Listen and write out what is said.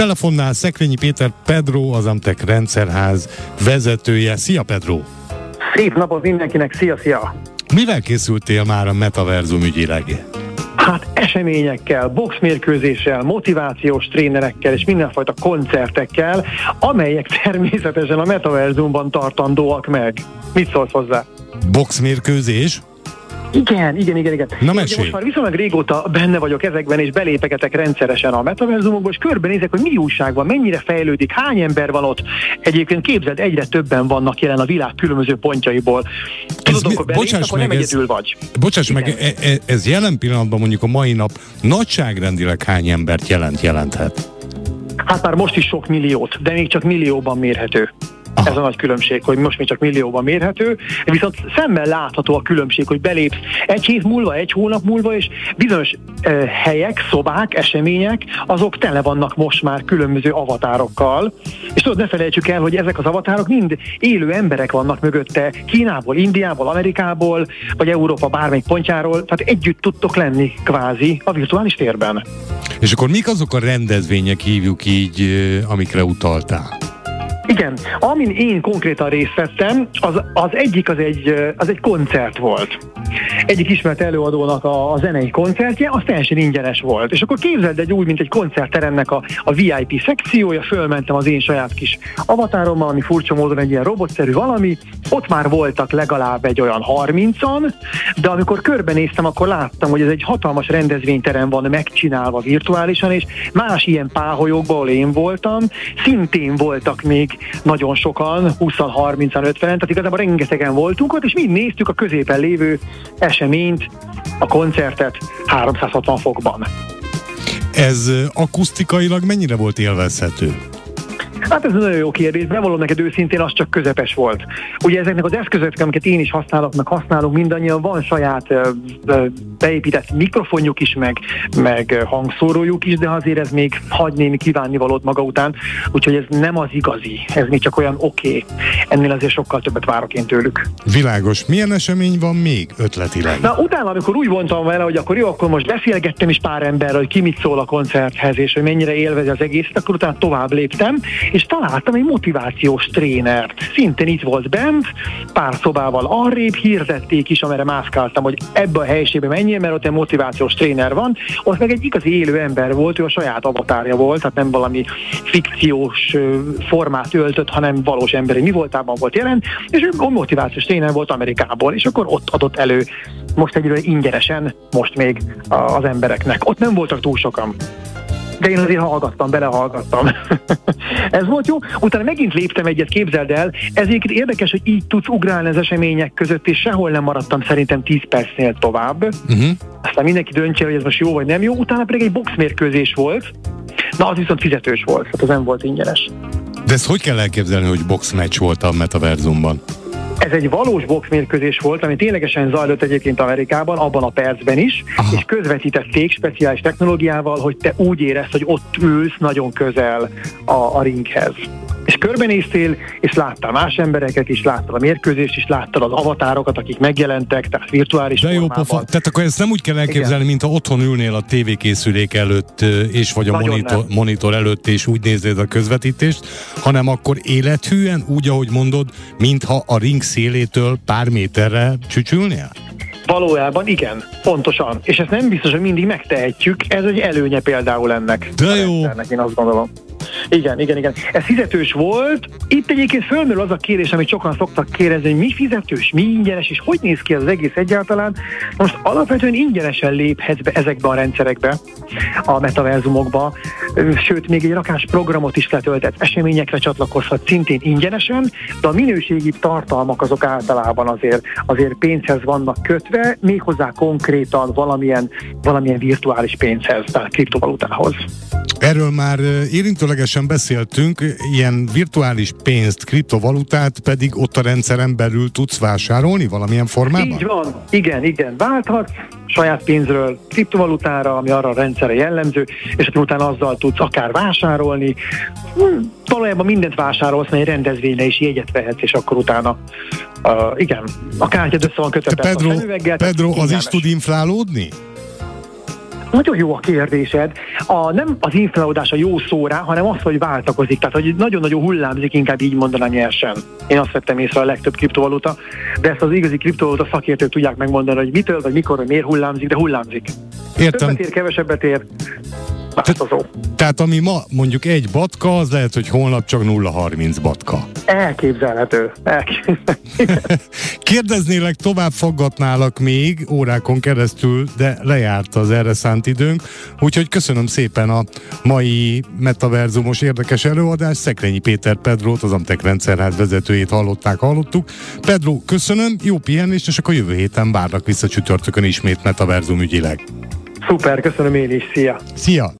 Telefonnál Szekrényi Péter Pedro, az Amtek rendszerház vezetője. Szia Pedro! Szép napot mindenkinek, szia, szia! Mivel készültél már a metaverzum ügyileg? Hát eseményekkel, boxmérkőzéssel, motivációs trénerekkel és mindenfajta koncertekkel, amelyek természetesen a metaverzumban tartandóak meg. Mit szólsz hozzá? Boxmérkőzés? Igen, igen, igen, igen. Na mesélj. Most már viszonylag régóta benne vagyok ezekben, és belépegetek rendszeresen a metaverzumokba, és körbenézek, hogy mi újság van, mennyire fejlődik, hány ember van ott. Egyébként képzeld, egyre többen vannak jelen a világ különböző pontjaiból. Tudod, mi- akkor bocsáss meg, nem ez- egyedül vagy. Bocsáss Igen. meg, e- ez jelen pillanatban mondjuk a mai nap nagyságrendileg hány embert jelent, jelenthet? Hát már most is sok milliót, de még csak millióban mérhető. Aha. Ez a nagy különbség, hogy most még csak millióban mérhető, viszont szemmel látható a különbség, hogy belépsz egy hét múlva, egy hónap múlva, és bizonyos uh, helyek, szobák, események, azok tele vannak most már különböző avatárokkal. És tudod, ne felejtsük el, hogy ezek az avatárok mind élő emberek vannak mögötte, Kínából, Indiából, Amerikából, vagy Európa bármelyik pontjáról, tehát együtt tudtok lenni kvázi a virtuális térben. És akkor mik azok a rendezvények, hívjuk így, amikre utaltál? Igen, amin én konkrétan részt vettem, az, az egyik az egy, az egy koncert volt. Egyik ismert előadónak a, a zenei koncertje, az teljesen ingyenes volt. És akkor képzeld egy úgy, mint egy koncertteremnek a, a VIP szekciója, fölmentem az én saját kis avatárommal, ami furcsa módon egy ilyen robotszerű valami, ott már voltak legalább egy olyan 30-an, de amikor körbenéztem, akkor láttam, hogy ez egy hatalmas rendezvényterem van megcsinálva virtuálisan, és más ilyen páholyokban, ahol én voltam, szintén voltak még nagyon sokan, 20-30-an, 50-en, tehát igazából rengetegen voltunk ott, és mind néztük a középen lévő eseményt, a koncertet 360 fokban. Ez akusztikailag mennyire volt élvezhető? Hát ez egy nagyon jó kérdés, bevallom neked őszintén, az csak közepes volt. Ugye ezeknek az eszközöknek, amiket én is használok, meg használunk mindannyian, van saját beépített mikrofonjuk is, meg, meg hangszórójuk is, de azért ez még hagy némi kívánnivalót maga után, úgyhogy ez nem az igazi, ez még csak olyan oké. Okay. Ennél azért sokkal többet várok én tőlük. Világos. Milyen esemény van még ötletileg? Na utána, amikor úgy vontam vele, hogy akkor jó, akkor most beszélgettem is pár emberrel, hogy ki mit szól a koncerthez, és hogy mennyire élvezi az egészet, akkor utána tovább léptem, és találtam egy motivációs trénert. Szintén itt volt bent, pár szobával arrébb hirdették is, amire mászkáltam, hogy ebbe a helyiségbe menjél, mert ott egy motivációs tréner van. Ott meg egy igazi élő ember volt, ő a saját avatárja volt, tehát nem valami fikciós formát öltött, hanem valós emberi mi voltában volt jelen, és ő motivációs tréner volt Amerikából, és akkor ott adott elő most egyre ingyenesen, most még az embereknek. Ott nem voltak túl sokan. De én azért hallgattam, belehallgattam. Ez volt jó. Utána megint léptem egyet, képzeld el. Ezért érdekes, hogy így tudsz ugrálni az események között, és sehol nem maradtam szerintem 10 percnél tovább. Uh-huh. Aztán mindenki döntse, hogy ez most jó vagy nem jó. Utána pedig egy boxmérkőzés volt. Na, az viszont fizetős volt, tehát az nem volt ingyenes. De ezt hogy kell elképzelni, hogy boxmatch volt a metaverzumban? Ez egy valós boxmérkőzés volt, ami ténylegesen zajlott egyébként Amerikában, abban a percben is, Aha. és közvetítették speciális technológiával, hogy te úgy érezd, hogy ott ülsz nagyon közel a, a ringhez. És körbenéztél, és láttál más embereket is, láttad a mérkőzést is, láttad az avatárokat, akik megjelentek, tehát virtuális De jó formában. pofa. Tehát akkor ezt nem úgy kell elképzelni, mint ha otthon ülnél a tévékészülék előtt, és vagy a Nagyon monitor, nem. monitor előtt, és úgy nézed a közvetítést, hanem akkor élethűen, úgy, ahogy mondod, mintha a ring szélétől pár méterre csücsülnél? Valójában igen, pontosan. És ezt nem biztos, hogy mindig megtehetjük, ez egy előnye például ennek. De jó. rendszernek, Én azt gondolom. Igen, igen, igen. Ez fizetős volt. Itt egyébként fölmerül az a kérdés, amit sokan szoktak kérdezni, hogy mi fizetős, mi ingyenes, és hogy néz ki az egész egyáltalán. Most alapvetően ingyenesen léphetsz be ezekbe a rendszerekbe, a metaverzumokba, sőt, még egy rakás programot is letöltet, eseményekre csatlakozhat szintén ingyenesen, de a minőségi tartalmak azok általában azért, azért pénzhez vannak kötve, méghozzá konkrétan valamilyen, valamilyen virtuális pénzhez, tehát kriptovalutához. Erről már ö, érintőlegesen beszéltünk, ilyen virtuális pénzt, kriptovalutát pedig ott a rendszeren belül tudsz vásárolni valamilyen formában? Így van, igen, igen, válthatsz saját pénzről kriptovalutára, ami arra a rendszerre jellemző, és akkor utána azzal tudsz akár vásárolni. Hm, valójában mindent vásárolsz, mert egy rendezvényre is jegyet vehetsz, és akkor utána, uh, igen, a kártyád össze van kötve persze a Pedro, Pedro az is tud inflálódni? Nagyon jó a kérdésed. A, nem az inflálódás a jó szóra, hanem az, hogy váltakozik. Tehát, hogy nagyon-nagyon hullámzik, inkább így mondanám nyersen. Én azt vettem észre a legtöbb kriptovaluta, de ezt az igazi kriptovaluta szakértők tudják megmondani, hogy mitől, vagy mikor, hogy miért hullámzik, de hullámzik. Értem. Többet ér, kevesebbet ér. Változó. Tehát ami ma mondjuk egy batka, az lehet, hogy holnap csak 0,30 batka. Elképzelhető. Elképzelhető. Kérdeznélek, tovább faggatnálak még órákon keresztül, de lejárt az erre szánt időnk, úgyhogy köszönöm szépen a mai metaverzumos érdekes előadást. Szekrényi Péter Pedrót, az Amtek rendszerház vezetőjét hallották, hallottuk. Pedro, köszönöm, jó pihenést, és akkor jövő héten várnak vissza csütörtökön ismét metaverzum ügyileg. Szuper, köszönöm én is. Szia! Szia!